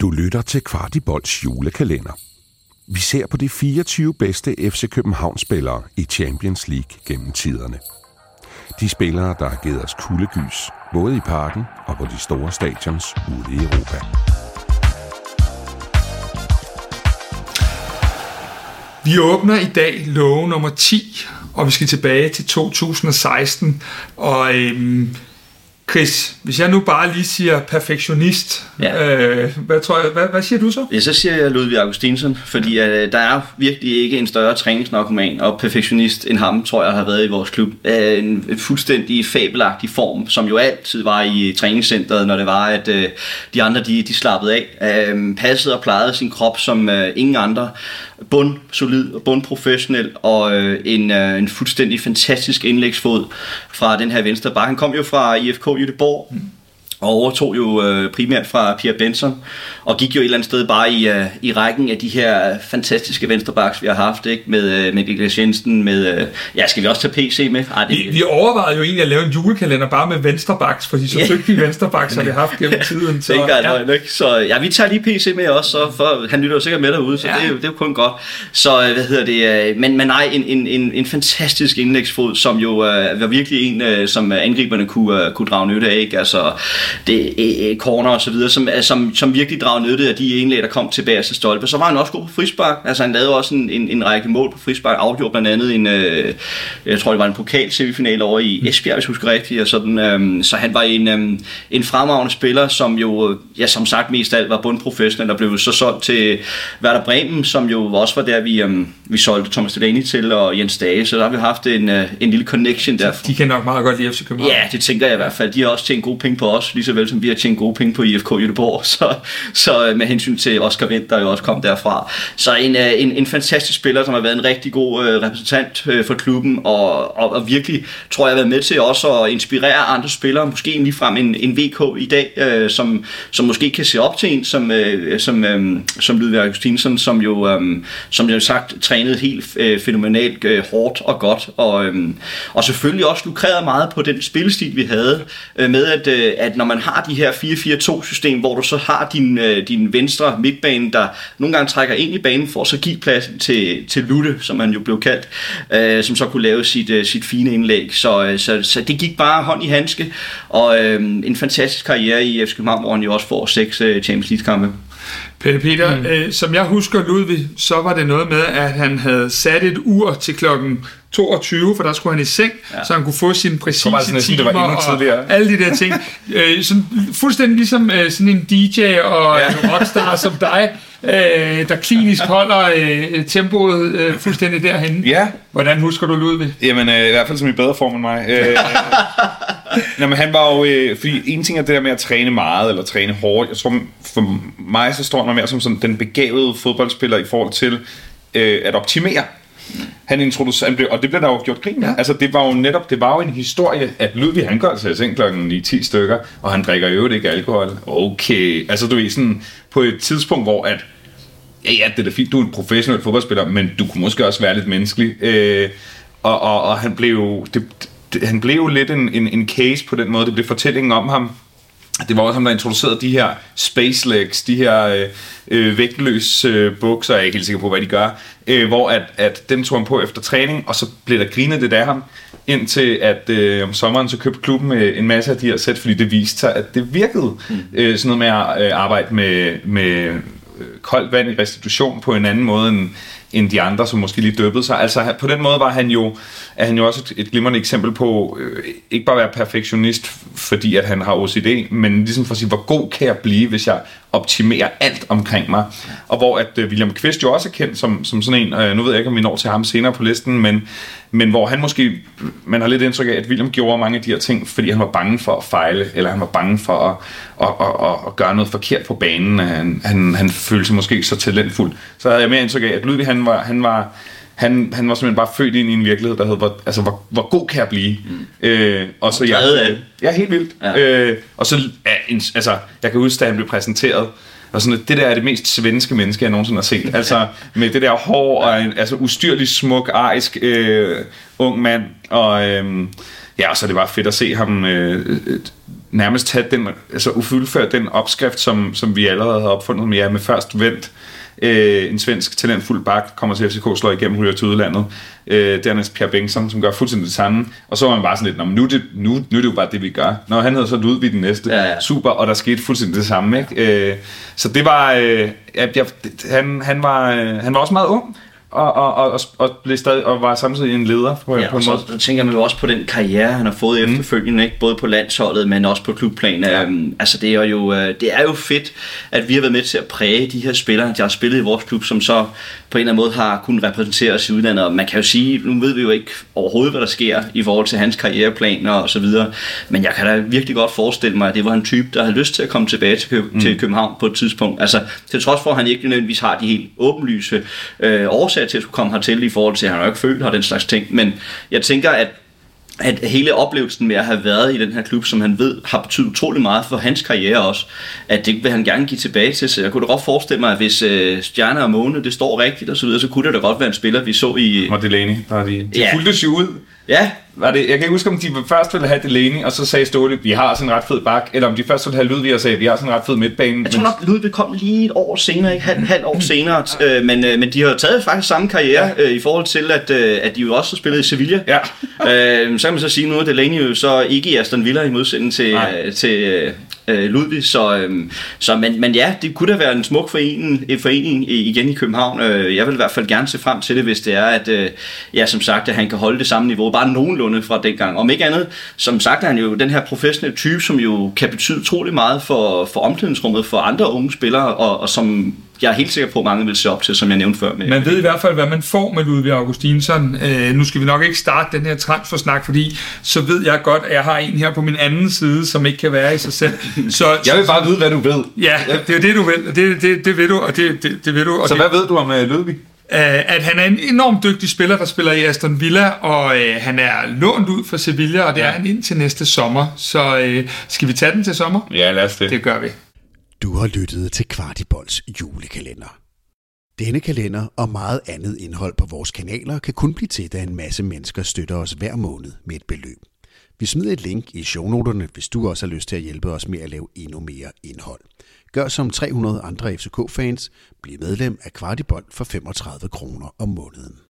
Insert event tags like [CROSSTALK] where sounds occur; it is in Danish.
Du lytter til Kvartibolds julekalender. Vi ser på de 24 bedste FC København-spillere i Champions League gennem tiderne. De spillere, der har givet os kuldegys, både i parken og på de store stadions ude i Europa. Vi åbner i dag lov nummer 10, og vi skal tilbage til 2016. Og øhm, Chris, hvis jeg nu bare lige siger perfektionist, ja. øh, hvad, tror jeg, hvad, hvad siger du så? Ja, så siger jeg Ludvig Augustinsson, fordi øh, der er virkelig ikke en større træningsnarkoman og perfektionist end ham, tror jeg har været i vores klub. Øh, en fuldstændig fabelagtig form, som jo altid var i træningscenteret, når det var, at øh, de andre de, de slappede af. Øh, passede og plejede sin krop som øh, ingen andre bund solid og bund professionel og øh, en, øh, en fuldstændig fantastisk indlægsfod fra den her venstre bak. Han kom jo fra IFK Jødeborg, mm og overtog jo øh, primært fra Pierre Benson, og gik jo et eller andet sted bare i, øh, i rækken af de her fantastiske venstrebacks, vi har haft, ikke? med, øh, med Niklas Jensen, med, øh, ja, skal vi også tage PC med? Ej, det, vi, vi overvejede jo egentlig at lave en julekalender bare med venstrebacks, fordi så dygtige venstrebacks har vi haft gennem tiden. Så, det ja. ikke? så ja, vi tager lige PC med også, så for, han lytter jo sikkert med derude, så ja. det, er jo, det er jo kun godt. Så øh, hvad hedder det, øh, men, men nej, en, en, en, en fantastisk indlægsfod, som jo øh, var virkelig en, øh, som angriberne kunne, øh, kunne drage nytte af, ikke? Altså, det, øh, corner og så videre, som, som, som virkelig dragede nytte af de indlæg, der kom til bagerste stolpe. Så var han også god på frispark. Altså han lavede også en, en, en række mål på frispark. Afgjorde blandt andet en, øh, jeg tror det var en pokal semifinal over i Esbjerg, hvis jeg husker rigtigt. Og sådan, øh, så han var en, øh, en fremragende spiller, som jo, ja som sagt mest af alt var bundprofessionel, og blev så solgt til Werder Bremen, som jo også var der, vi, øh, vi solgte Thomas Delaney til, og Jens Dage. Så der har vi haft en, øh, en lille connection der. De kan nok meget godt lide FC København. Ja, det tænker jeg i hvert fald. De har også tjent gode penge på os, lige så vel som vi har tjent gode penge på IFK Göteborg, [LAUGHS] så, så øh, med hensyn til Oscar Wendt, der jo også kom derfra. Så en, øh, en, en fantastisk spiller, som har været en rigtig god øh, repræsentant øh, for klubben, og, og, og virkelig, tror jeg, har været med til også at inspirere andre spillere, måske ligefrem en, en VK i dag, øh, som, som måske kan se op til en, som, øh, som, øh, som Ludvig Augustinsson, som jo, øh, som jeg sagt, trænede helt øh, fænomenalt øh, hårdt og godt, og, øh, og selvfølgelig også lukrerede meget på den spillestil, vi havde, øh, med at, øh, at når man har de her 4-4-2-system, hvor du så har din, øh, din venstre midtbane, der nogle gange trækker ind i banen for at så give plads til, til Lutte, som han jo blev kaldt, øh, som så kunne lave sit, øh, sit fine indlæg. Så, øh, så, så det gik bare hånd i handske, og øh, en fantastisk karriere i FC København, hvor han jo også får seks øh, Champions League-kampe. Peter, Peter mm. øh, som jeg husker Ludvig, så var det noget med, at han havde sat et ur til klokken 22, for der skulle han i seng, ja. så han kunne få sine præcise det timer det var og alle de der ting. [LAUGHS] øh, sådan, fuldstændig ligesom øh, sådan en DJ og ja. en rockstar som dig, øh, der klinisk holder øh, tempoet øh, fuldstændig derhen. Ja. Hvordan husker du Ludvig? Jamen, øh, i hvert fald som i bedre form end mig. Øh, [LAUGHS] Nå, men han var jo... Øh, fordi en ting er det der med at træne meget, eller træne hårdt. Jeg tror, for mig så står han mere som sådan den begavede fodboldspiller i forhold til øh, at optimere han introducerede, og det blev der jo gjort grin ja. Altså det var jo netop, det var jo en historie, at Ludvig han går altså i seng klokken 10 stykker, og han drikker jo ikke alkohol. Okay, altså du ved sådan, på et tidspunkt, hvor at, ja ja, det er da fint, du er en professionel fodboldspiller, men du kunne måske også være lidt menneskelig. Øh, og, og, og han blev det, han blev lidt en, en, en case på den måde, det blev fortællingen om ham, det var også ham, der introducerede de her space legs, de her øh, øh, vægtløse øh, bukser, jeg er ikke helt sikker på, hvad de gør, øh, hvor at, at dem tog han på efter træning, og så blev der grinet det af ham, indtil at øh, om sommeren så købte klubben øh, en masse af de her sæt, fordi det viste sig, at det virkede. Mm. Øh, sådan noget med at øh, arbejde med, med Øh, koldt vand i restitution på en anden måde end, end de andre, som måske lige døbbede sig. Altså på den måde var han jo, er han jo også et, et glimrende eksempel på, øh, ikke bare at være perfektionist, fordi at han har OCD, men ligesom for at sige, hvor god kan jeg blive, hvis jeg optimere alt omkring mig. Og hvor at øh, William Kvist jo også er kendt som, som sådan en, øh, nu ved jeg ikke, om vi når til ham senere på listen, men, men hvor han måske, man har lidt indtryk af, at William gjorde mange af de her ting, fordi han var bange for at fejle, eller han var bange for at, at, at, at, at gøre noget forkert på banen. Han, han, han følte sig måske ikke så talentfuld. Så havde jeg mere indtryk af, at Ludvig han var, han var han, han var simpelthen bare født ind i en virkelighed, der hed, hvor, altså, hvor, hvor god kan jeg blive? Mm. Øh, og så jeg, ja, helt vildt. Ja. Øh, og så, ja, en, altså, jeg kan huske, da han blev præsenteret, og sådan, det der er det mest svenske menneske, jeg nogensinde har set. [LAUGHS] Altså med det der hår og en altså, ustyrlig smuk, arisk øh, ung mand. Og, øh, ja, så er det bare fedt at se ham øh, nærmest tage den, altså ufuldføre den opskrift, som, som vi allerede har opfundet med, ja, med først vendt, øh, en svensk talentfuld bak, kommer til FCK, slår igennem, ryger til udlandet. Øh, dernæst Pierre Bengtsson, som gør fuldstændig det samme. Og så var man bare sådan lidt, nu, det, nu, nu er det jo bare det, vi gør. Når han hedder så Ludvig den næste. Ja, ja. Super, og der skete fuldstændig det samme. Ikke? Øh, så det var, øh, jeg, jeg, han, han, var, øh, han var også meget ung og, og, og, og, blev stadig, og var samtidig en leder på, ja, på en måde. Så tænker man jo også på den karriere, han har fået mm. efterfølgende, ikke? både på landsholdet, men også på klubplan. Ja. Um, altså det er, jo, øh, det er jo fedt, at vi har været med til at præge de her spillere, der har spillet i vores klub, som så på en eller anden måde har kunnet repræsentere os i udlandet. Og man kan jo sige, nu ved vi jo ikke overhovedet, hvad der sker i forhold til hans karriereplaner og så videre. Men jeg kan da virkelig godt forestille mig, at det var en type, der havde lyst til at komme tilbage til, Køb- mm. til København på et tidspunkt. Altså til trods for, at han ikke nødvendigvis har de helt åbenlyse øh, årsager til at skulle komme hertil i forhold til, at han har jo ikke følt og den slags ting. Men jeg tænker, at at hele oplevelsen med at have været i den her klub, som han ved har betydet utrolig meget for hans karriere også, at det vil han gerne give tilbage til. Så jeg kunne da godt forestille mig, at hvis øh, Stjerner og Måne, det står rigtigt og så videre, så kunne det da godt være en spiller, vi så i... Og Delaney, der de, de Ja. fulgtes jo ud. Ja, Var det, jeg kan ikke huske, om de først ville have Delaney, og så sagde Ståle, vi har sådan en ret fed bak, eller om de først ville have Ludvig og sagde, vi har sådan en ret fed midtbane. jeg tror nok, Ludvig kom lige et år senere, ikke halv, halv år senere, øh, men, øh, men de har taget faktisk samme karriere øh, i forhold til, at, øh, at de jo også har spillet i Sevilla. Ja. øh, så kan man så sige, nu er Delaney jo så ikke i Aston Villa i modsætning til, øh, til øh, øh, Ludvig, så, øh, så men, men ja, det kunne da være en smuk forening, en forening igen i København. Øh, jeg vil i hvert fald gerne se frem til det, hvis det er, at øh, ja, som sagt, at han kan holde det samme niveau, bare nogenlunde fra dengang. Om ikke andet, som sagt er han jo den her professionelle type, som jo kan betyde utrolig meget for, for omklædningsrummet for andre unge spillere, og, og som jeg er helt sikker på, at mange vil se op til, som jeg nævnte før. Med, Man ved i hvert fald, hvad man får med Ludvig Augustinsson. Øh, nu skal vi nok ikke starte den her transfersnak, fordi så ved jeg godt, at jeg har en her på min anden side, som ikke kan være i sig selv. Så, [LAUGHS] Jeg vil bare vide, hvad du ved. Ja, det er det, du vil. Det, det, det ved du, og det, det, det ved du. Og Så det, hvad ved du om uh, Ludvig? øh, at han er en enormt dygtig spiller, der spiller i Aston Villa, og øh, han er lånt ud fra Sevilla, og det er han indtil næste sommer. Så øh, skal vi tage den til sommer? Ja, lad os det. Det gør vi. Du har lyttet til Kvartibolds julekalender. Denne kalender og meget andet indhold på vores kanaler kan kun blive til, da en masse mennesker støtter os hver måned med et beløb. Vi smider et link i shownoterne, hvis du også har lyst til at hjælpe os med at lave endnu mere indhold. Gør som 300 andre FCK-fans. Bliv medlem af Kvartibold for 35 kroner om måneden.